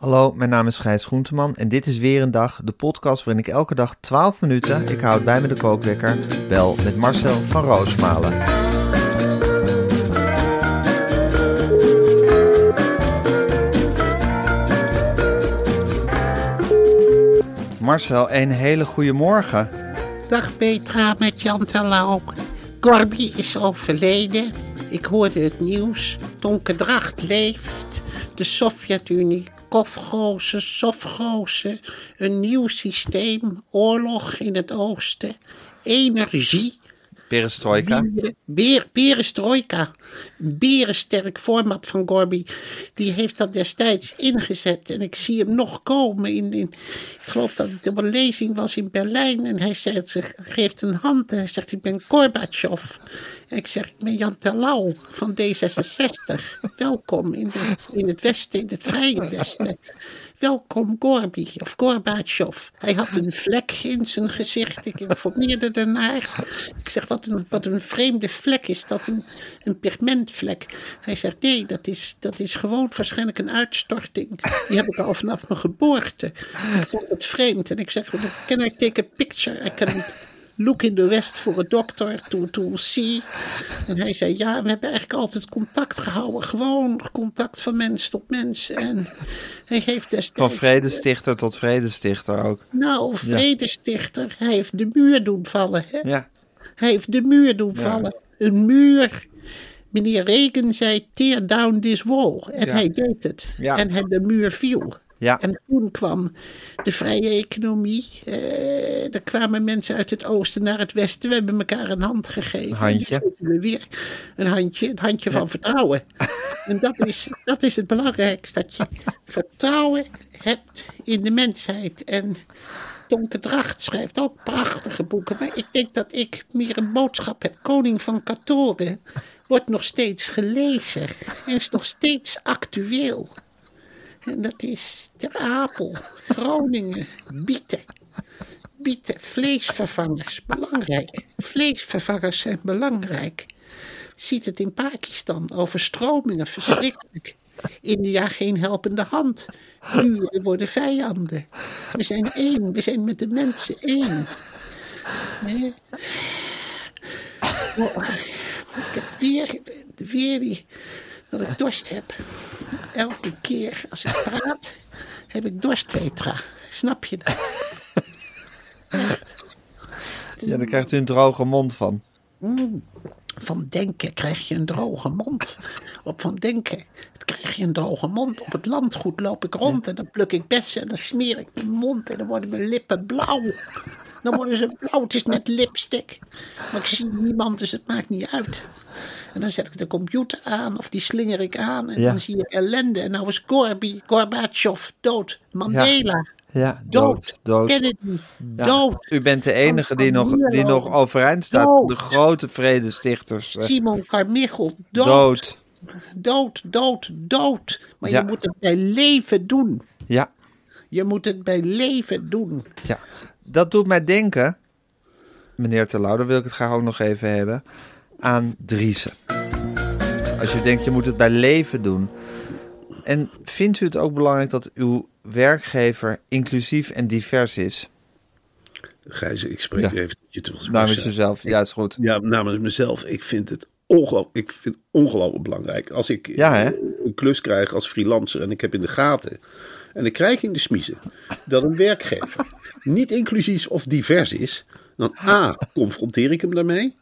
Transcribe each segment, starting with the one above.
Hallo, mijn naam is Gijs Groenteman en dit is weer een dag, de podcast waarin ik elke dag 12 minuten, ik houd bij me de kookwekker, bel met Marcel van Roosmalen. Marcel, een hele goede morgen. Dag Petra met Jan Terlouw. Gorby is overleden. Ik hoorde het nieuws. Donkerdracht leeft. De Sovjet-Unie. Kofgozen, Sofgozen. Een nieuw systeem. Oorlog in het oosten. Energie. Perestroika. Beer, Perestroika. Berensterk format van Gorby. Die heeft dat destijds ingezet. En ik zie hem nog komen. In, in, ik geloof dat het op een lezing was in Berlijn. En hij zegt, ze geeft een hand. En hij zegt, ik ben Gorbachev. En ik zeg, ik ben Jan Terlouw van D66. Welkom in, de, in het Westen, in het vrije Westen. Welkom Gorby of Gorbachev. Hij had een vlek in zijn gezicht. Ik informeerde ernaar. Ik zeg, wat een, wat een vreemde vlek is dat, een, een pigmentvlek. Hij zegt, nee, dat is, dat is gewoon waarschijnlijk een uitstorting. Die heb ik al vanaf mijn geboorte. Ik vond het vreemd. En ik zeg, can I take a picture? I can look in the west for a doctor to, to see. En hij zei, ja, we hebben eigenlijk altijd contact gehouden. Gewoon contact van mens tot mens. En hij heeft destijds... Van vredestichter tot vredestichter ook. Nou, vredestichter, hij heeft de muur doen vallen. Hè? Ja, Hij heeft de muur doen vallen. Een muur. Meneer Reagan zei, tear down this wall. En Ja. hij deed het. Ja. En hij, de muur viel. Ja. En toen kwam de vrije economie. Eh, er kwamen mensen uit het oosten naar het westen. We hebben elkaar een hand gegeven. Een handje. We weer een handje, een handje van vertrouwen. En dat is, dat is het belangrijkste. Dat je vertrouwen hebt in de mensheid. En Tonke Dracht schrijft ook prachtige boeken. Maar ik denk dat ik meer een boodschap heb. Koning van Katoren wordt nog steeds gelezen. En is nog steeds actueel. En dat is Ter Apel, Groningen, Bieten. Bieten, vleesvervangers, belangrijk. Vleesvervangers zijn belangrijk. Ziet het in Pakistan, overstromingen, verschrikkelijk. India geen helpende hand. Buren worden vijanden. We zijn één, we zijn met de mensen één. Nee. Oh, ik heb weer die, dat ik dorst heb. Elke keer als ik praat, heb ik dorst, Petra. Snap je dat? Echt. ja, daar krijgt u een droge mond van. Van denken krijg je een droge mond. Op van denken krijg je een droge mond. Op het landgoed loop ik rond en dan pluk ik bessen en dan smeer ik mijn mond en dan worden mijn lippen blauw. Dan worden ze blauw, het is net lipstick. Maar ik zie niemand, dus het maakt niet uit. En dan zet ik de computer aan of die slinger ik aan en Ja. dan zie ik ellende. En nou is Gorby, Gorbachev dood, Mandela Ja, dood, dood, dood. Kennedy Ja, dood. U bent de enige die nog, die nog overeind staat. Dood. De grote vredestichters. eh, Simon Carmichael dood. dood. dood, dood, dood. Maar Ja. je moet het bij leven doen. Ja, Je moet het bij leven doen. ja. Dat doet mij denken, meneer Terlouw, daar wil ik het graag ook nog even hebben, aan Driessen. Als je denkt, je moet het bij leven doen. En vindt u het ook belangrijk dat uw werkgever inclusief en divers is? Gijs, ik spreek Ja. even je. Namens jezelf, ja, is goed. Ja, namens mezelf. Ik vind het ongelooflijk, ik vind ongelooflijk belangrijk. Als ik Ja, een klus krijg als freelancer en ik heb in de gaten. En ik krijg in de smiezen dat een werkgever niet inclusief of divers is. Dan A, confronteer ik hem daarmee.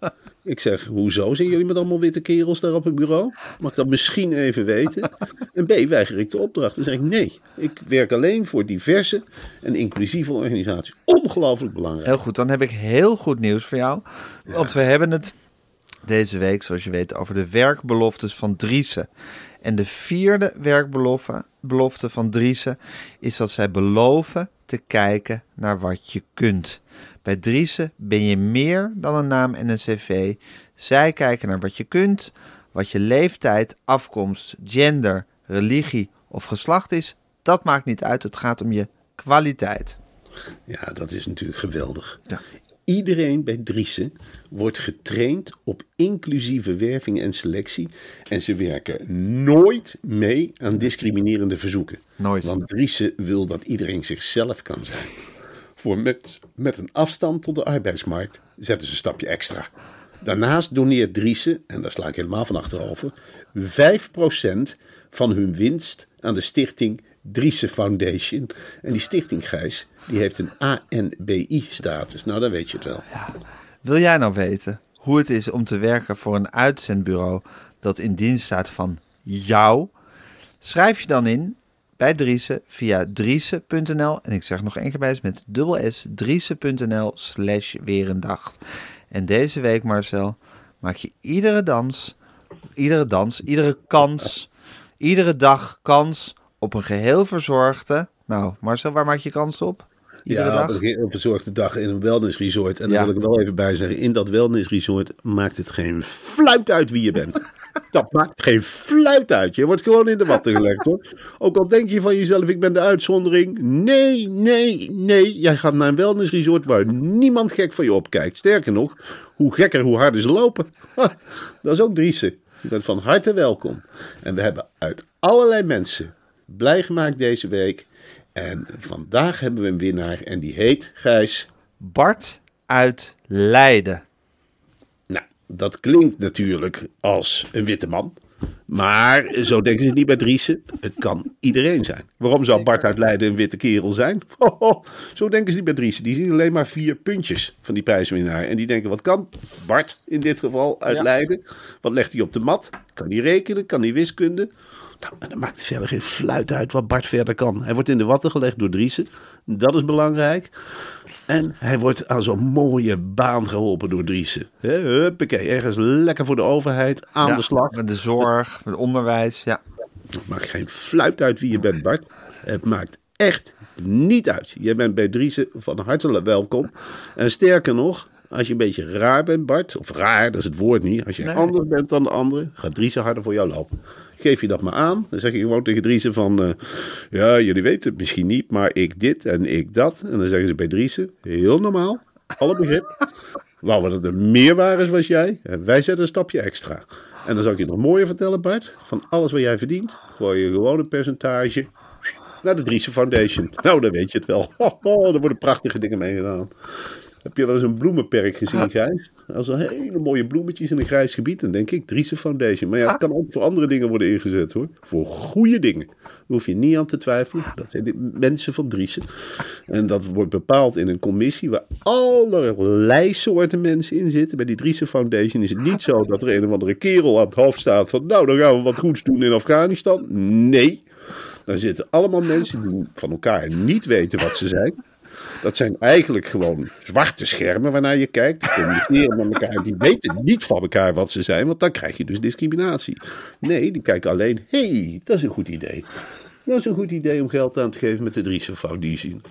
Ik zeg, hoezo zijn jullie met allemaal witte kerels daar op het bureau? Mag ik dat misschien even weten? En B, weiger ik de opdracht. Dan zeg ik, nee, ik werk alleen voor diverse en inclusieve organisaties. Ongelooflijk belangrijk. Heel goed, dan heb ik heel goed nieuws voor jou. Want we hebben het deze week, zoals je weet, over de werkbeloftes van Driessen. En de vierde werkbelofte belofte van Driessen is dat zij beloven te kijken naar wat je kunt. Bij Driessen ben je meer dan een naam en een cv. Zij kijken naar wat je kunt, wat je leeftijd, afkomst, gender, religie of geslacht is. Dat maakt niet uit, het gaat om je kwaliteit. Ja, dat is natuurlijk geweldig. Ja. Iedereen bij Driessen wordt getraind op inclusieve werving en selectie. En ze werken nooit mee aan discriminerende verzoeken. Nooit. Want Driessen wil dat iedereen zichzelf kan zijn. Voor met, met een afstand tot de arbeidsmarkt zetten ze een stapje extra. Daarnaast doneert Driessen, en daar sla ik helemaal van achterover, 5% van hun winst aan de stichting Driessen Foundation. En die stichting, Gijs, die heeft een ANBI-status. Nou, dan weet je het wel. Wil jij nou weten hoe het is om te werken voor een uitzendbureau dat in dienst staat van jou? Schrijf je dan in bij Driessen via driessen.nl. En ik zeg nog één keer bij, met dubbel S, driessen.nl slash weer een dag. En deze week, Marcel, maak je iedere dans, iedere dans, iedere kans, iedere dag kans op een geheel verzorgde... Nou, Marcel, waar maak je kans op? Iedere ja, dag? op een verzorgde dag in een wellnessresort. En Ja. dan wil ik wel even bij zeggen, in dat wellnessresort maakt het geen fluit uit wie je bent. Dat maakt geen fluit uit. Je wordt gewoon in de watten gelegd hoor. Ook al denk je van jezelf, ik ben de uitzondering. Nee, nee, nee. Jij gaat naar een wellnessresort waar niemand gek van je opkijkt. Sterker nog, hoe gekker, hoe harder ze lopen. Ha, dat is ook Driessen. Je bent van harte welkom. En we hebben uit allerlei mensen blij gemaakt deze week. En vandaag hebben we een winnaar en die heet Gijs. Bart uit Leiden. Dat klinkt natuurlijk als een witte man. Maar zo denken ze niet bij Driessen. Het kan iedereen zijn. Waarom zou Bart uit Leiden een witte kerel zijn? Zo denken ze niet bij Driessen. Die zien alleen maar vier puntjes van die prijswinnaar. En die denken, wat kan Bart in dit geval uit Ja. Leiden? Wat legt hij op de mat? Kan hij rekenen? Kan hij wiskunde? Nou, en dan maakt het verder geen fluit uit wat Bart verder kan. Hij wordt in de watten gelegd door Driessen. Dat is belangrijk. En hij wordt aan zo'n mooie baan geholpen door Driessen. Hè, Huppakee, ergens lekker voor de overheid, aan Ja, de slag. Met de zorg, met het onderwijs. Ja. Het maakt geen fluit uit wie je bent, Bart. Het maakt echt niet uit. Je bent bij Driessen van harte welkom. En sterker nog, als je een beetje raar bent, Bart, of raar, dat is het woord niet. Als je Nee. anders bent dan de anderen, gaat Driessen harder voor jou lopen. Geef je dat maar aan. Dan zeg je gewoon tegen Driessen van... eh, ja, jullie weten het misschien niet, maar ik dit en ik dat. En dan zeggen ze bij Driessen, heel normaal, alle begrip. Wou dat er meer waren zoals jij. En wij zetten een stapje extra. En dan zal ik je nog mooier vertellen, Bart. Van alles wat jij verdient, gooi je gewoon een percentage naar de Driessen Foundation. Nou, dan weet je het wel. Ho, er worden prachtige dingen mee gedaan. Heb je wel eens een bloemenperk gezien, Gijs? Als er hele mooie bloemetjes in een grijs gebied, dan denk ik Driessen Foundation. Maar ja, het kan ook voor andere dingen worden ingezet hoor. Voor goede dingen. Daar hoef je niet aan te twijfelen. Dat zijn de mensen van Driessen. En dat wordt bepaald in een commissie waar allerlei soorten mensen in zitten. Bij die Driessen Foundation is het niet zo dat er een of andere kerel aan het hoofd staat van... nou, dan gaan we wat goeds doen in Afghanistan. Nee, daar zitten allemaal mensen die van elkaar niet weten wat ze zijn. Dat zijn eigenlijk gewoon zwarte schermen waarnaar je kijkt. Die communiceren met elkaar. Die weten niet van elkaar wat ze zijn, want dan krijg je dus discriminatie. Nee, die kijken alleen. Hé, hey, dat is een goed idee. Dat is een goed idee om geld aan te geven met de Driessen Foundation.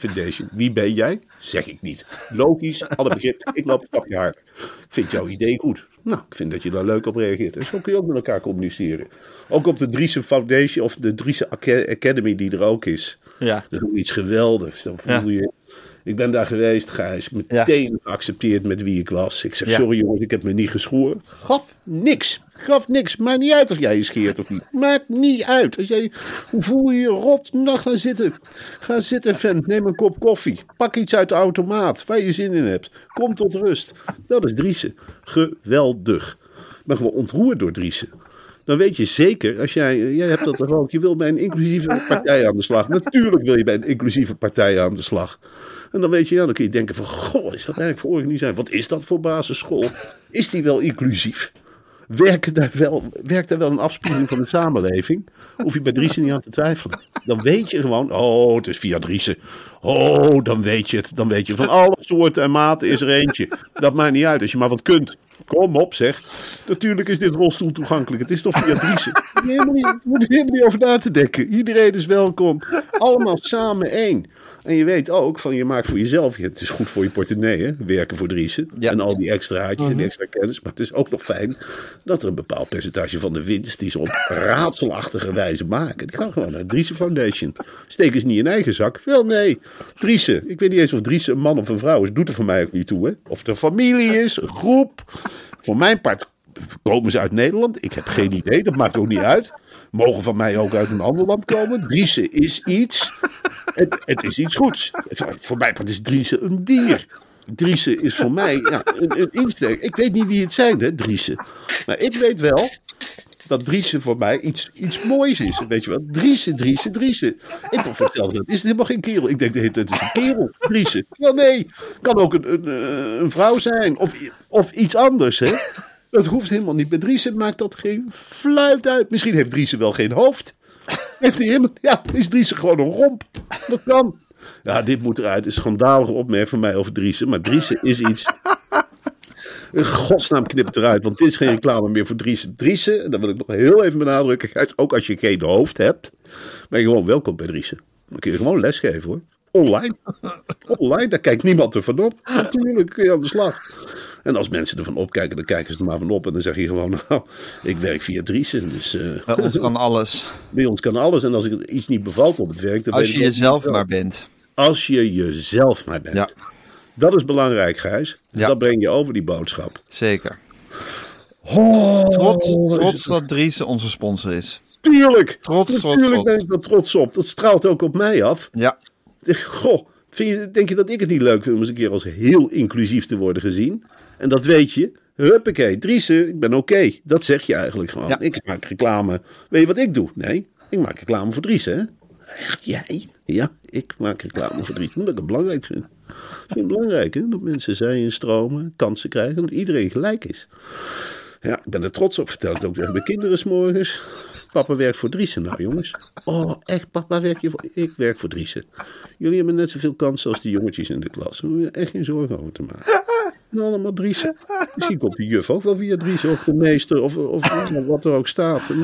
Wie ben jij? Zeg ik niet. Logisch, alle begrip. Ik loop een stapje harder. Ik vind jouw idee goed. Nou, ik vind dat je daar leuk op reageert. En zo kun je ook met elkaar communiceren. Ook op de Driessen Foundation of de Driessen Aca- Academy die er ook is. Ja. Dat is ook iets geweldigs. Dan voel Ja. je... Ik ben daar geweest, Gijs. Meteen geaccepteerd met wie ik was. Ik zeg, sorry jongens, ik heb me niet geschoren. Gaf niks. Gaf niks. Maakt niet uit of jij je scheert of niet. Maakt niet uit. Als jij, hoe voel je je rot? Nou, ga zitten. Ga zitten, vent. Neem een kop koffie. Pak iets uit de automaat waar je zin in hebt. Kom tot rust. Dat is Driessen. Geweldig. ben gewoon ontroerd door Driessen. Dan weet je zeker, als jij, jij hebt dat toch ook, je wil bij een inclusieve partij aan de slag. Natuurlijk wil je bij een inclusieve partij aan de slag. En dan weet je, ja, dan kun je denken van, goh, is dat eigenlijk voor organisatie? Wat is dat voor basisschool? Is die wel inclusief? Werkt daar wel, werkt er wel een afspiegeling van de samenleving? Hoef je bij Driessen niet aan te twijfelen. Dan weet je gewoon, oh, het is via Driessen. Oh, dan weet je het. Dan weet je van alle soorten en maten is er eentje. Dat maakt niet uit, als je maar wat kunt. Kom op, zeg. Natuurlijk is dit rolstoel toegankelijk. Het is toch via Driessen. Je hoeft er helemaal niet over na te denken. Iedereen is welkom. Allemaal samen één. En je weet ook van je maakt voor jezelf. Het is goed voor je portemonnee, hè? werken voor Driessen. Ja. En al die extra haartjes en die extra kennis. Maar het is ook nog fijn dat er een bepaald percentage van de winst. die ze op raadselachtige wijze maken. die gaan gewoon naar Driessen Foundation. Steken ze niet in eigen zak? Wel nee. Driessen. Ik weet niet eens of Driessen een man of een vrouw is. Doet er voor mij ook niet toe. Hè? Of het een familie is, een groep. Voor mijn part komen ze uit Nederland. Ik heb geen idee. Dat maakt ook niet uit. Mogen van mij ook uit een ander land komen. Driessen is iets. Het, het is iets goeds. Voor mij part is Driessen een dier. Driessen is voor mij ja, een, een insteek. Ik weet niet wie het zijn, hè, Driessen. Maar ik weet wel dat Driessen voor mij iets, iets moois is. Weet je wel? Driessen, Driessen, Driessen. Ik ben verteld dat is helemaal geen kerel. Ik denk, dat het is een kerel, Driessen. Wel nee, kan ook een, een, eh, een vrouw zijn. Of, of iets anders, hè. Dat hoeft helemaal niet. Bij Driessen maakt dat geen fluit uit. Misschien heeft Driessen wel geen hoofd. Heeft hij helemaal, ja, is Driessen gewoon een romp. Dat kan. Ja, dit moet eruit. Is een schandalige opmerking van mij over Driessen. Maar Driessen is iets... In godsnaam knip het eruit, want dit is geen reclame meer voor Driessen. Driessen, en dat wil ik nog heel even benadrukken, ook als je geen hoofd hebt, ben je gewoon welkom bij Driessen. Dan kun je gewoon lesgeven hoor. Online. Online, daar kijkt niemand er van op. Natuurlijk kun je aan de slag. En als mensen ervan opkijken, dan kijken ze er maar van op. En dan zeg je gewoon, nou, ik werk via Driessen. Dus eh, Bij ons kan alles. bij ons kan alles. En als ik iets niet bevalt op het werk, dan Als je jezelf maar bent. Als je jezelf maar bent. Ja. Dat is belangrijk, Gijs. Ja. Dat breng je over, die boodschap. Zeker. Oh, Trots, trots dat Dries onze sponsor is. Tuurlijk. Trots, trots, Natuurlijk trots. ben ik daar trots op. Dat straalt ook op mij af. Ja. Goh, vind je, denk je dat ik het niet leuk vind om eens een keer als heel inclusief te worden gezien? En dat weet je. Huppakee, Driessen, ik ben oké. Dat zeg je eigenlijk gewoon. Ja. Ik maak reclame. Weet je wat ik doe? Nee, ik maak reclame voor Driessen, hè? Echt, jij? Ja, ik maak reclame voor Driessen. Omdat ik het belangrijk vind. Ik vind het belangrijk, hè? Dat mensen zijn instromen, kansen krijgen. Dat iedereen gelijk is. Ja, ik ben er trots op. Vertel het ook tegen mijn kinderen 's morgens. Papa werkt voor Driessen. Nou jongens. Oh, echt papa werk je voor... Ik werk voor Driessen. Jullie hebben net zoveel kansen als die jongetjes in de klas. Daar hoef je echt geen zorgen over te maken. En allemaal Driessen. Misschien komt de juf ook wel via Driessen. Of de meester. Of, of wat er ook staat. Dat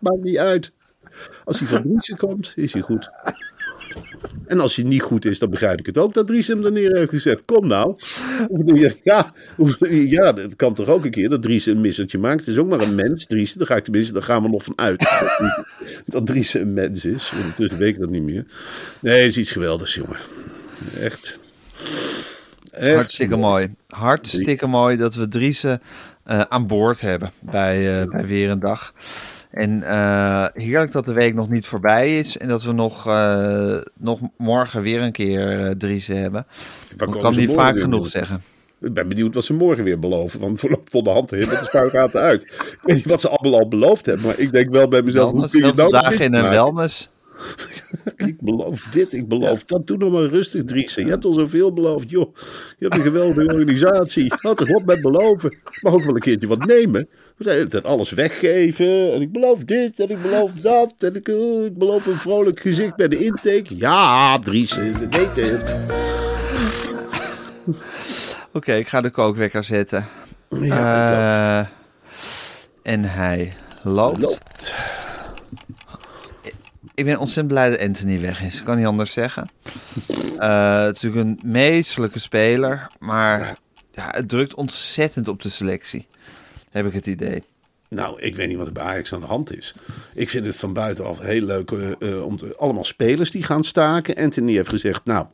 maakt niet uit. Als hij van Driessen komt, is hij goed. En als hij niet goed is, dan begrijp ik het ook dat Dries hem er neer heeft gezet. Kom nou. Ja, ja, dat kan toch ook een keer dat Dries een missertje maakt. Het is ook maar een mens, Dries. Daar, ga ik tenminste, daar gaan we nog van uit. Dat, Dries een mens is. Ondertussen weet ik dat niet meer. Nee, het is iets geweldigs, jongen. Echt. Echt Hartstikke mooi. Hartstikke mooi dat we Driessen eh, aan boord hebben bij, eh, bij Weer een Dag. En eh, heerlijk dat de week nog niet voorbij is. En dat we nog, eh, nog morgen weer een keer eh Driessen hebben. Dat kan niet vaak genoeg zeggen. Ik ben benieuwd wat ze morgen weer beloven. Want het loopt tot de hand heen met de spuigaten uit. Ik weet niet wat ze allemaal al beloofd hebben. Maar ik denk wel bij mezelf. Hoe Wellness, kun je nou dagen in een wellness. Ik beloof dit, ik beloof dat. Doe nog maar rustig, Driessen. Je hebt al zoveel beloofd, joh. Je hebt een geweldige organisatie. Houd toch op met beloven. Ik mag ook wel een keertje wat nemen. Tijd alles weggeven. En ik beloof dit en ik beloof dat. En ik, eh, ik beloof een vrolijk gezicht bij de intake. Ja, Driessen, we weten het. Oké, ik ga de kookwekker zetten. Ja, Eh, en hij loopt. Loopt. Ik ben ontzettend blij dat Anthony weg is. Ik kan niet anders zeggen. Eh, het is natuurlijk een meestelijke speler. Maar ja, het drukt ontzettend op de selectie. Heb ik het idee. Nou, ik weet niet wat er bij Ajax aan de hand is. Ik vind het van buitenaf heel leuk eh, eh, om te, allemaal spelers die gaan staken. Anthony heeft gezegd, nou,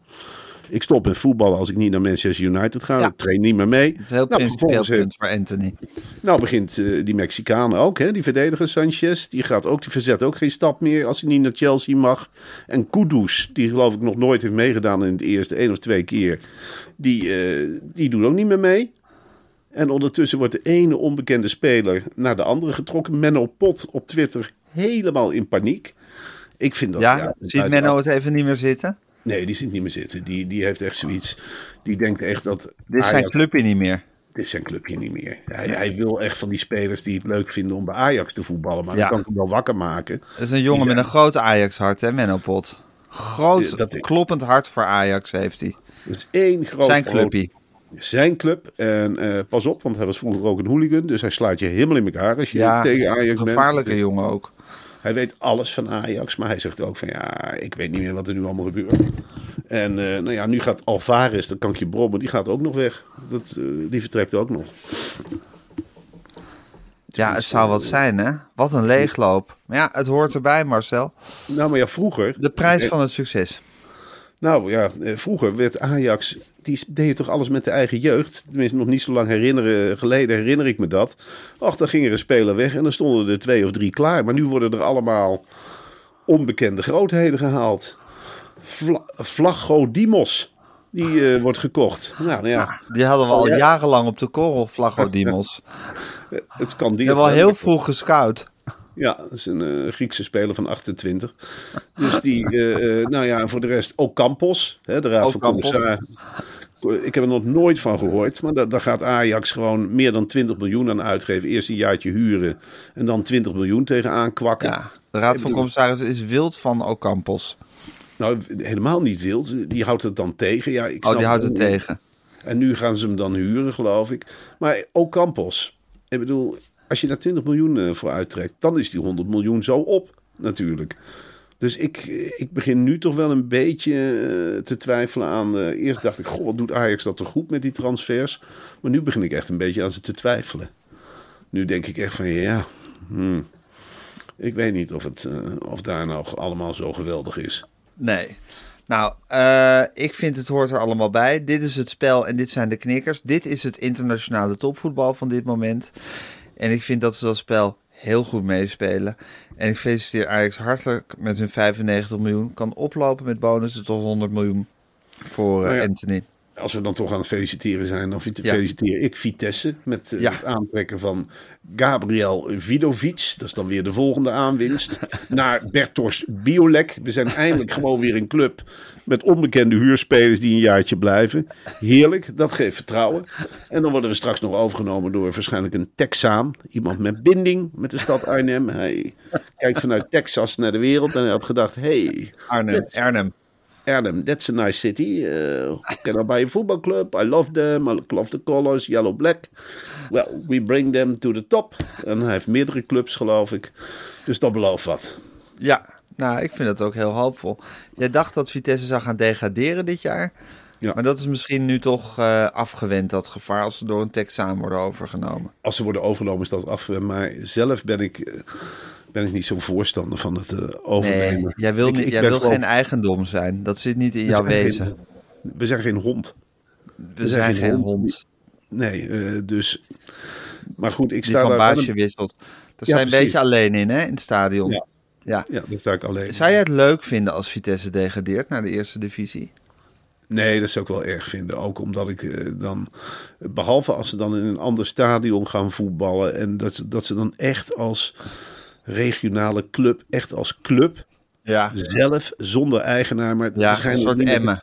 ik stop met voetballen als ik niet naar Manchester United ga. Ja. Ik train niet meer mee. Het is een heel Nou, vervolgens punt voor Anthony. Nou begint eh, die Mexicaan ook, hè, die verdediger Sanchez. Die, gaat ook, die verzet ook geen stap meer als hij niet naar Chelsea mag. En Kudus, die geloof ik nog nooit heeft meegedaan in het eerste één of twee keer. Die, eh, die doet ook niet meer mee. En ondertussen wordt de ene onbekende speler naar de andere getrokken. Menno Pot op Twitter helemaal in paniek. Ik vind dat... Ja, ziet uit- Menno het even niet meer zitten? Nee, die zit niet meer zitten. Die, die heeft echt zoiets... Die denkt echt dat... Dit is zijn clubje niet meer. dit is zijn clubje niet meer. Hij, hij wil echt van die spelers die het leuk vinden om bij Ajax te voetballen. Maar Ja. kan ik hem wel wakker maken. Dat is een jongen met een groot Ajax-hart, hè, Menno Pot? Groot, dat- kloppend hart voor Ajax heeft hij. Dat is één groot... Zijn clubje. Zijn club. En eh, pas op, want hij was vroeger ook een hooligan. Dus hij slaat je helemaal in elkaar als je Ja, tegen Ajax bent. gevaarlijke jongen ook. Hij weet alles van Ajax, maar hij zegt ook van ja, ik weet niet meer wat er nu allemaal gebeurt. En eh, nou ja, nu gaat Alvarez, dat kan ik je brommen, die gaat ook nog weg. Dat, eh, die vertrekt ook nog. Ja, het zou wat zijn, hè? Wat een leegloop. Maar ja, het hoort erbij, Marcel. Nou, maar ja, vroeger. De prijs eh, van het succes. Nou ja, eh, vroeger werd Ajax, die deed toch alles met de eigen jeugd. Tenminste, nog niet zo lang herinneren, geleden herinner ik me dat. Och, dan ging er een speler weg en dan stonden er twee of drie klaar. Maar nu worden er allemaal onbekende grootheden gehaald. Vla Vlago Dimos, die eh, wordt gekocht. Nou, nou ja, Die hadden we al ja. jarenlang op de korrel, Flagodimos. het kan Die die. hebben we al heel vroeg gescout. Ja, dat is een eh, Griekse speler van 28. Dus die, eh, eh, nou ja, voor de rest ook Campos, hè, de raad van Ocampos. commissarissen. Ik heb er nog nooit van gehoord, maar daar, daar gaat Ajax gewoon meer dan 20 miljoen aan uitgeven. Eerst een jaartje huren en dan 20 miljoen tegenaan kwakken. Ja, de Raad van Commissarissen is wild van Ocampos. Nou, helemaal niet wild. Die houdt het dan tegen. Ja, ik Oh, die houdt het tegen. En nu gaan ze hem dan huren, geloof ik. Maar ook Campos. Ik bedoel, als je daar 20 miljoen eh, voor uittrekt, dan is die 100 miljoen zo op, natuurlijk. Dus ik, ik begin nu toch wel een beetje eh, te twijfelen aan. eh, eerst dacht ik, goh, wat doet Ajax dat toch goed met die transfers? Maar nu begin ik echt een beetje aan ze te twijfelen. Nu denk ik echt van ja, hmm, ik weet niet of, het, eh, of daar nou allemaal zo geweldig is. Nee. Nou, eh, ik vind het hoort er allemaal bij. Dit is het spel en dit zijn de knikkers. Dit is het internationale topvoetbal van dit moment. En ik vind dat ze dat spel heel goed meespelen. En ik feliciteer Ajax hartelijk met hun 95 miljoen. Kan oplopen met bonussen tot 100 miljoen voor eh, ja. Anthony. Als we dan toch aan het feliciteren zijn, dan Ja. feliciteer ik Vitesse met eh, Ja. het aantrekken van Gabriel Vidovic. Dat is dan weer de volgende aanwinst. naar Bertos Biolek. We zijn eindelijk gewoon weer een club met onbekende huurspelers die een jaartje blijven. Heerlijk, dat geeft vertrouwen. En dan worden we straks nog overgenomen door waarschijnlijk een Texaan. Iemand met binding met de stad Arnhem. Hij kijkt vanuit Texas naar de wereld en hij had gedacht, hey, Arnhem. Arnhem. Arnhem, that's a nice city. Uh, can I buy a football club? I love them. I love the colors, yellow, black. Well, we bring them to the top. En hij heeft meerdere clubs, geloof ik. Dus dat belooft wat. Ja, nou, ik vind dat ook heel hoopvol. Jij dacht dat Vitesse zou gaan degraderen dit jaar. Ja. Maar dat is misschien nu toch eh, afgewend, dat gevaar, als ze door een Texaan worden overgenomen. Als ze worden overgenomen is dat af. Maar zelf ben ik, eh, ben ik niet zo'n voorstander van het eh, overnemen. Nee, jij wil, niet, ik jij wil gewoon- geen eigendom zijn. Dat zit niet in jouw zijn geen- wezen. We zijn geen hond. We zijn geen hond Nee, eh, dus... Maar goed, ik die sta van daar baasje een- wisselt. Daar Ja, je een beetje alleen in, hè, in het stadion. Ja. Ja. Ja, daar sta ik alleen. Zou jij het leuk vinden als Vitesse degradeert naar de eerste divisie? Nee, dat zou ik wel erg vinden. Ook omdat ik eh, dan, behalve als ze dan in een ander stadion gaan voetballen. En dat, ze- dat ze dan echt als regionale club, echt als club, Ja. zelf, zonder eigenaar. Maar Ja, een soort Emmen.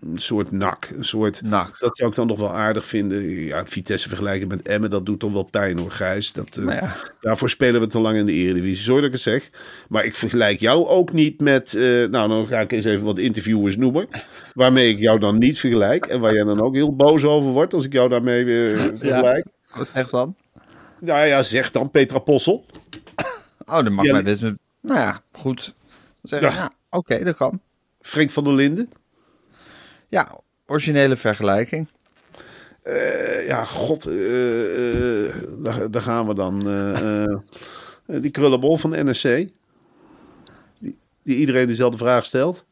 Een soort nak. Een soort, Nak. Dat zou ik dan nog wel aardig vinden. Ja, Vitesse vergelijken met Emmen, dat doet toch wel pijn hoor, Gijs. Dat, eh, ja. Daarvoor spelen we te lang in de Eredivisie. Sorry dat ik het zeg. Maar ik vergelijk jou ook niet met... eh, nou, dan ga ik eens even wat interviewers noemen. Waarmee ik jou dan niet vergelijk. En waar jij dan ook heel boos over wordt als ik jou daarmee vergelijk. Wat zeg dan? Nou ja, zeg dan Petra Possel. Oh, dan mag Ja, mij best... met- Nou ja, goed. Dan zeg Ja. ja, oké, dat kan. Frank van der Linden. Ja, originele vergelijking. Eh, ja, god. eh, eh, daar, daar gaan we dan. die krullenbol van de NSC. Die, die iedereen dezelfde vraag stelt.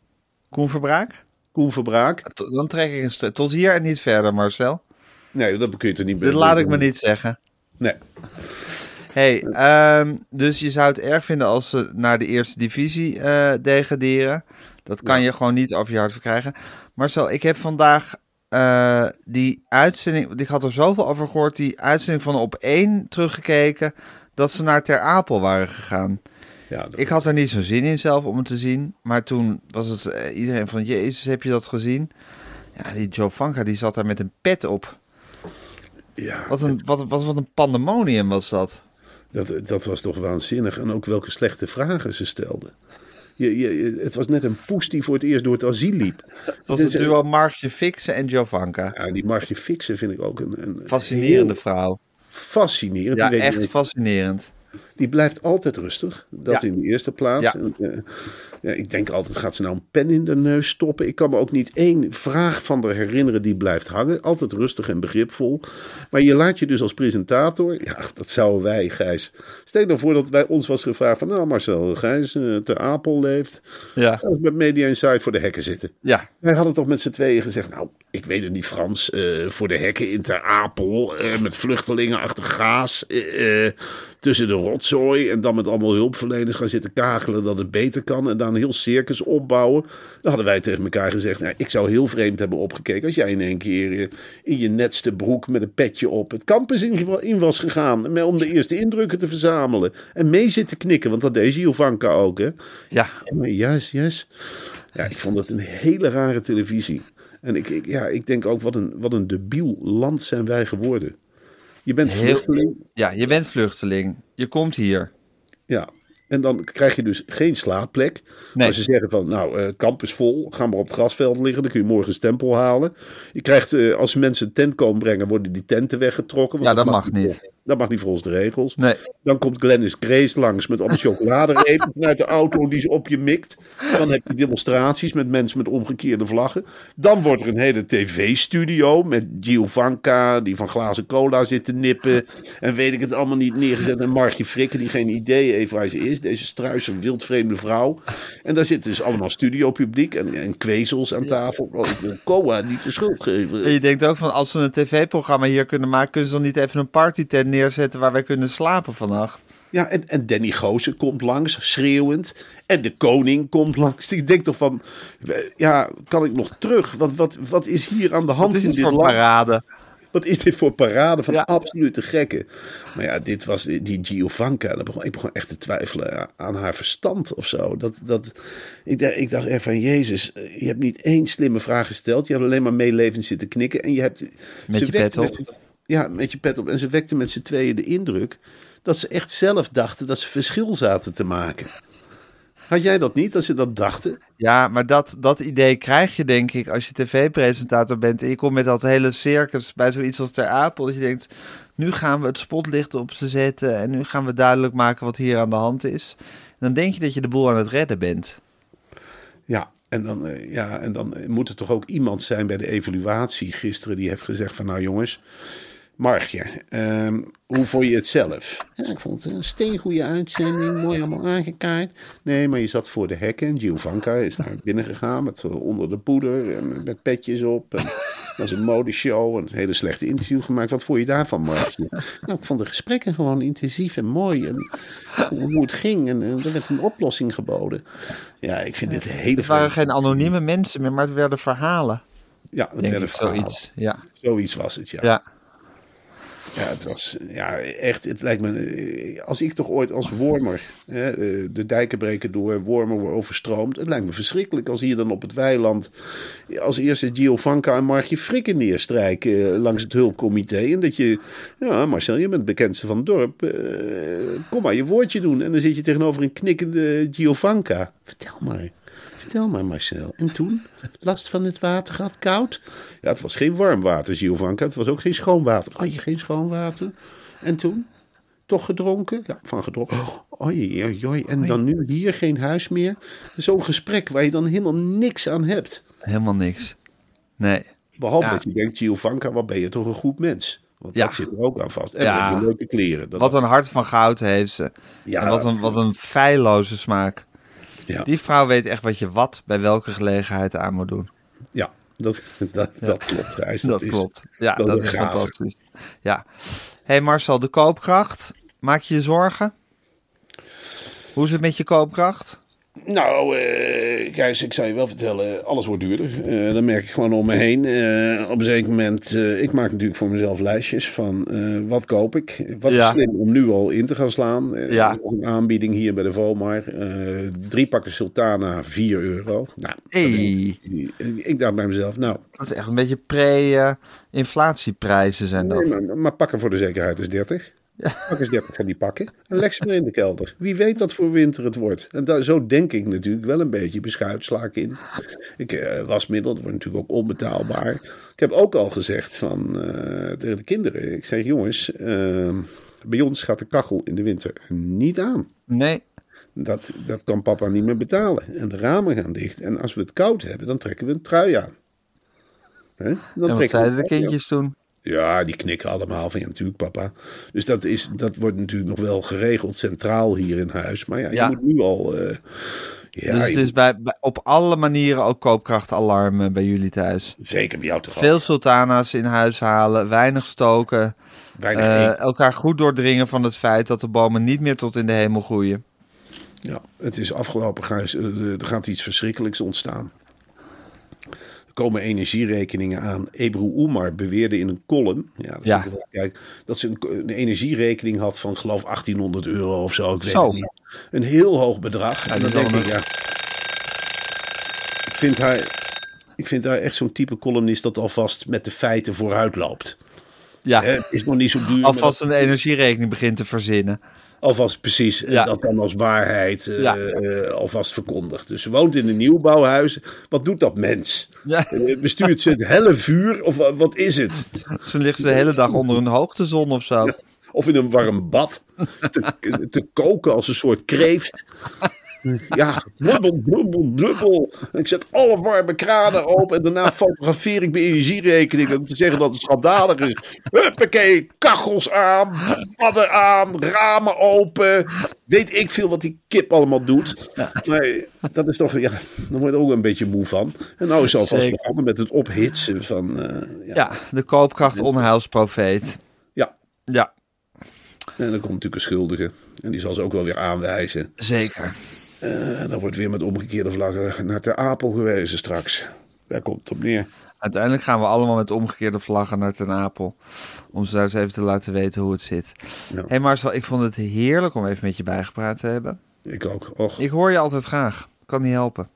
Koen Verbraak? Koen Verbraak. Dan trek ik een. Tot hier en niet verder, Marcel. Nee, dat kun je er niet Dit laat ik me niet zeggen. Nee. Hey, ehm, dus je zou het erg vinden als ze naar de eerste divisie eh, degraderen. Dat kan je gewoon niet over je hart verkrijgen. Marcel, ik heb vandaag eh, die uitzending, ik had er zoveel over gehoord, die uitzending van op één teruggekeken, dat ze naar Ter Apel waren gegaan. Ja, Ik had er niet zo'n zin in zelf om het te zien, maar toen was het eh, iedereen van, jezus, heb je dat gezien? Ja, die Joe Vanka, die zat daar met een pet op. ja, Wat een, wat, wat, wat een pandemonium was dat. Dat, dat was toch waanzinnig. En ook welke slechte vragen ze stelden. Je, je, het was net een poes die voor het eerst door het asiel liep. Het was Dus, het duo Markje Fixen en Joe Vanka. Ja, die Margje Fixen vind ik ook een, een Fascinerende vrouw. fascinerend. Ja, echt fascinerend. Die blijft altijd rustig. Dat Ja. in de eerste plaats. Ja. En, eh, ja, ik denk altijd, gaat ze nou een pen in de neus stoppen? Ik kan me ook niet één vraag van haar herinneren die blijft hangen. Altijd rustig en begripvol. Maar je laat je dus als presentator... Ja, dat zouden wij, Gijs. Stel nou voor dat bij ons was gevraagd van... Nou, Marcel Gijs, eh te Apel leeft. Ja, met Media Insight voor de hekken zitten. ja. Wij hadden toch met z'n tweeën gezegd, nou, ik weet het niet Frans, eh, voor de hekken in Ter Apel, met vluchtelingen achter gaas, tussen de rotzooi en dan met allemaal hulpverleners gaan zitten kakelen dat het beter kan en dan een heel circus opbouwen. Dan hadden wij tegen elkaar gezegd, nou, ik zou heel vreemd hebben opgekeken als jij in één keer eh, in je netste broek met een petje op het campus in, was gegaan om de eerste indrukken te verzamelen en mee zitten knikken, want dat deed Giovanka ook, hè. Ja, yes, yes. Ja, ik vond het een hele rare televisie. En ik, ik, ja, ik denk ook, wat een, wat een debiel land zijn wij geworden. Je bent Heel- vluchteling. ja, je bent vluchteling. Je komt hier. Ja. En dan krijg je dus geen slaapplek. Nee. Als ze zeggen van, nou, eh, het kamp is vol, ga maar op het grasveld liggen, dan kun je morgen een stempel halen. Je krijgt, eh, als mensen een tent komen brengen, worden die tenten weggetrokken. want Ja, dat mag niet. Dat mag niet volgens de regels. Nee. Dan komt Glennis Grace langs met allemaal chocoladerepen vanuit de auto die ze op je mikt. Dan heb je demonstraties met mensen met omgekeerde vlaggen. Dan wordt er een hele tv-studio met Giovanka die van glazen cola zit te nippen. En weet ik het allemaal niet neergezet. En Margje Frikke die geen idee heeft waar ze is. Deze struise wildvreemde vrouw. En daar zitten dus allemaal studiopubliek en, en kwezels aan tafel. Oh, ik wil Coa niet de schuld geven. En je denkt ook van, als ze een tv-programma hier kunnen maken, kunnen ze dan niet even een partytent neerzetten waar wij kunnen slapen vannacht? Ja, en, en Danny Goosen komt langs, schreeuwend. En de koning komt langs. Ik denk toch van, ja, kan ik nog terug? Wat, wat, wat is hier aan de hand Wat is in dit voor land? parade? Wat is dit voor parade van Ja. absolute gekken? Maar ja, dit was die, die Giovanka. Begon, ik begon echt te twijfelen aan haar verstand of zo. Dat, dat, ik, ik dacht echt van, Jezus, je hebt niet één slimme vraag gesteld. Je hebt alleen maar meelevend zitten knikken. En je hebt... Met je pet op. ja, met je pet op. En ze wekten met z'n tweeën de indruk dat ze echt zelf dachten dat ze verschil zaten te maken. Had jij dat niet, dat ze dat dachten? Ja, maar dat, dat idee krijg je denk ik als je tv-presentator bent en je komt met dat hele circus bij zoiets als Ter Apel. Dat je denkt, nu gaan we het spotlicht op ze zetten en nu gaan we duidelijk maken wat hier aan de hand is. En dan denk je dat je de boel aan het redden bent. Ja, en dan, eh, ja, en dan moet er toch ook iemand zijn bij de evaluatie gisteren die heeft gezegd van nou jongens, Margje, ehm, hoe vond je het zelf? Ja, ik vond het een steengoede uitzending, mooi allemaal aangekaart. Nee, maar je zat voor de hekken en Giovanka is naar binnen gegaan met eh, onder de poeder en met petjes op. En dat was een modeshow en een hele slechte interview gemaakt. Wat vond je daarvan, Margje? Nou, ik vond de gesprekken gewoon intensief en mooi. En hoe het ging. En, eh, er werd een oplossing geboden. Ja, ik vind dit hele Het waren geen anonieme mensen meer, maar het werden verhalen. Ja, dat Denk werden verhalen. zoiets. Ja. Zoiets was het, ja. ja. Ja, het was ja, echt. Het lijkt me. eh, Als ik toch ooit als wormer. Hè, eh, de dijken breken door, wormen worden overstroomd. Het lijkt me verschrikkelijk als hier dan op het weiland. als eerste Giovanka en Margje Frikken neerstrijken. eh, langs het hulpcomité. En dat je. Ja, Marcel, je bent het bekendste van het dorp. eh, kom maar je woordje doen. En dan zit je tegenover een knikkende Giovanka. Vertel maar. Vertel maar, Marcel. En toen? Last van het water gehad, koud? Ja, het was geen warm water, Giovanka. Het was ook geen schoon water. Oh, je geen schoon water? En toen? Toch gedronken? Ja, van gedronken. Oei, oei, oei. En dan nu hier geen huis meer? Zo'n gesprek waar je dan helemaal niks aan hebt. Helemaal niks. Nee. Behalve Ja. dat je denkt, Giovanka, wat ben je toch een goed mens? Want Ja. dat zit er ook aan vast. En Ja. leuke kleren. Dat Wat een hart van goud heeft ze. Ja. En wat een, wat een feilloze smaak. Ja, Die vrouw weet echt wat je wat bij welke gelegenheid aan moet doen. ja, dat, dat, dat klopt. Dat, klopt. Ja, dat is fantastisch. Ja. hey Marcel, de koopkracht. Maak je je zorgen? Hoe is het met je koopkracht? Nou, eh Gijs, ik zou je wel vertellen, alles wordt duurder. Eh dat merk ik gewoon om me heen. Eh, op een zeker moment, ik maak natuurlijk voor mezelf lijstjes van wat koop ik. Wat Ja. is slim om nu al in te gaan slaan. Ja. Een aanbieding hier bij de Vomar. Eh, drie pakken Sultana, 4 euro. Nou, ik dacht bij mezelf, nou, dat is echt een beetje pre-inflatieprijzen zijn dat. nee, maar, maar pakken voor de zekerheid is 30. Pak eens 30 van die pakken. En leg ze maar in de kelder. Wie weet wat voor winter het wordt. En daar, zo denk ik natuurlijk wel een beetje. Beschuit sla ik in. Ik, eh, wasmiddel, dat wordt natuurlijk ook onbetaalbaar. Ik heb ook al gezegd van, eh, tegen de kinderen. Ik zeg, jongens, eh, bij ons gaat de kachel in de winter niet aan. Nee, Dat, dat kan papa niet meer betalen. En de ramen gaan dicht. En als we het koud hebben, dan trekken we een trui aan. Hè? Dan en wat zeiden de aan. kindjes toen? Ja, die knikken allemaal van ja, natuurlijk papa. Dus dat, is, dat wordt natuurlijk nog wel geregeld centraal hier in huis. Maar ja, Ja. je moet nu al... eh, ja, dus het is bij, bij- op alle manieren ook koopkrachtalarm bij jullie thuis. zeker bij jou toch Veel sultana's in huis halen, weinig stoken. weinig eten. elkaar goed doordringen van het feit dat de bomen niet meer tot in de hemel groeien. Ja, het is afgelopen. Eh, Er gaat iets verschrikkelijks ontstaan. Komen energierekeningen aan. Ebru Oemar beweerde in een column ja, dat, Ja. kijk, dat ze een, een energierekening had van geloof 1800 euro of zo. Ik weet Zo. het niet. Een heel hoog bedrag. en dan denk ik, ja, ik vind haar... Ik vind haar echt zo'n type columnist dat alvast met de feiten vooruit loopt. Ja, is nog niet zo duur. alvast een energierekening begint te verzinnen. Alvast precies, eh, Ja. dat dan als waarheid eh, Ja. eh, alvast verkondigd. Dus ze woont in een nieuwbouwhuis. Wat doet dat mens? Ja, Bestuurt ze het helle vuur of wa- wat is het? ze ligt de hele dag onder een hoogtezon of zo. Of in een warm bad te, te koken als een soort kreeft. Ja, bubbel, bubbel. En ik zet alle warme kranen open en daarna fotografeer ik mijn energierekening om te zeggen dat het schandalig is. Huppakee, kachels aan, padden aan, ramen open. Weet ik veel wat die kip allemaal doet. Maar dat is toch, ja, daar word je er ook een beetje moe van. En nou is alvast begonnen met het ophitsen van, eh, ja. Ja, de koopkracht onheilsprofeet. ja. Ja, En dan komt natuurlijk een schuldige. En die zal ze ook wel weer aanwijzen. zeker. En dan wordt weer met omgekeerde vlaggen naar Ter Apel gewezen straks. Daar komt het op neer. Uiteindelijk gaan we allemaal met omgekeerde vlaggen naar Ten Apel. Om ze daar eens even te laten weten hoe het zit. Hé hey Marcel, ik vond het heerlijk om even met je bijgepraat te hebben. Ik ook. Och. Ik hoor je altijd graag. Kan niet helpen.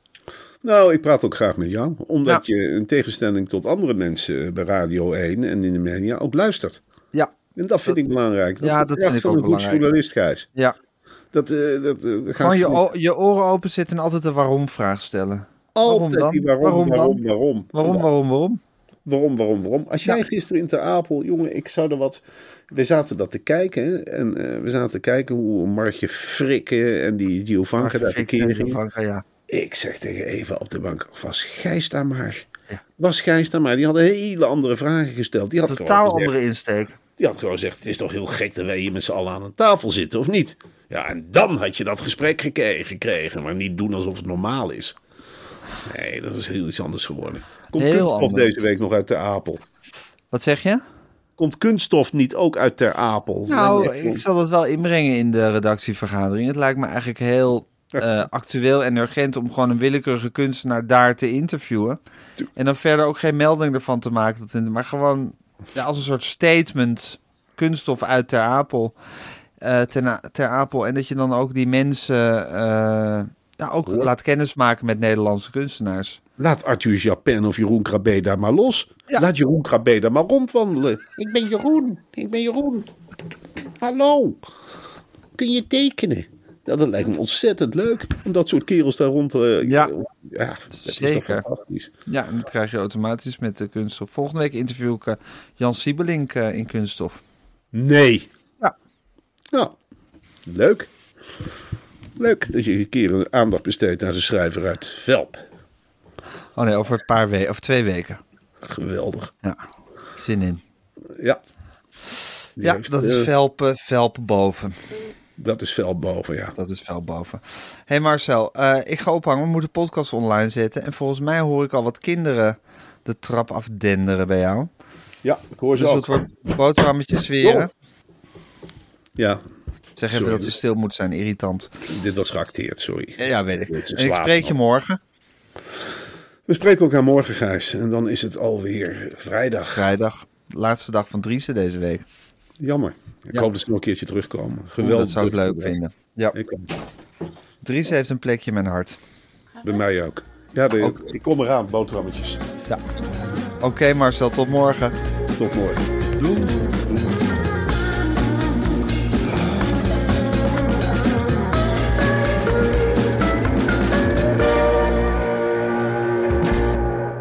Nou, ik praat ook graag met jou. Omdat je in tegenstelling tot andere mensen bij Radio 1 en in de media ook luistert. Ja, En dat vind ik belangrijk. Dat Ja, is de dat vind ik van ook een goed belangrijk. journalist, Gijs. ja. Dat, eh, dat, eh, Gewoon je, je oren open zitten en altijd een waarom-vraag stellen. altijd waarom dan? waarom, Waarom waarom, waarom, Waarom, waarom, waarom? Waarom, waarom, waarom? Als jij Ja. gisteren in Ter Apel, jongen, ik zou er wat... We zaten dat te kijken, hè, en eh, we zaten te kijken hoe Martje Frikke en die Giovanka daar tekeer. Giovanka, ja. Ik zeg tegen Eva op de bank, was Gijs daar maar. Ja. Was Gijs daar maar. Die had hele andere vragen gesteld. Die had, Totaal gezegd, andere insteek. Die had gewoon gezegd, het is toch heel gek dat wij hier met z'n allen aan een tafel zitten, of niet? Ja, en dan had je dat gesprek gekregen, maar niet doen alsof het normaal is. Nee, dat was heel iets anders geworden. Komt Heel kunststof anders. deze week nog uit Ter Apel? Wat zeg je? Komt kunststof niet ook uit Ter Apel? Nou, ik zal dat wel inbrengen in de redactievergadering. Het lijkt me eigenlijk heel eh, actueel en urgent om gewoon een willekeurige kunstenaar daar te interviewen. En dan verder ook geen melding ervan te maken. Maar gewoon ja, als een soort statement kunststof uit Ter Apel. eh, ter, ter Apel. En dat je dan ook die mensen eh, ja, ook Hoor. laat kennismaken met Nederlandse kunstenaars. Laat Arthur Japin of Jeroen Krabbe daar maar los. Ja. Laat Jeroen Krabbe daar maar rondwandelen. Ik ben Jeroen. Ik ben Jeroen. Hallo, kun je tekenen? Ja, dat lijkt me ontzettend leuk om dat soort kerels daar rond te... Ja. ja dat is Zeker. toch fantastisch. Ja, en dat krijg je automatisch met de kunststof. Volgende week interview ik eh, Jan Siebelink eh, in kunststof. Nee. Ja. Nou, leuk. Leuk dat je een keer een aandacht besteedt aan de schrijver uit Velp. Oh nee, over een paar weken, of twee weken. Geweldig. Ja, zin in. Ja. Die Ja, heeft, dat is eh, Velpen, Velpen boven. Dat is Velp boven, ja. Dat is Velp boven. hey Marcel, eh, ik ga ophangen. We moeten podcast online zetten. En volgens mij hoor ik al wat kinderen de trap afdenderen bij jou. Ja, ik hoor ze Dus ook. het wordt boterhammetjes zweren. Ja. Zeg even Sorry. dat ze stil moet zijn, irritant. Dit was geacteerd, sorry. Ja, ja weet ik. En ik spreek je morgen, We spreken elkaar morgen, Gijs. En dan is het alweer vrijdag. vrijdag. Laatste dag van Driessen deze week. Jammer. Ik Ja. hoop dat ze nog een keertje terugkomen. Geweldig. dat zou ik leuk vinden. Ja, Ik. Driessen heeft een plekje in mijn hart. Bij mij ook. Ja, de, Ook. ik kom eraan, boterhammetjes. Oké Marcel, tot morgen. Tot morgen.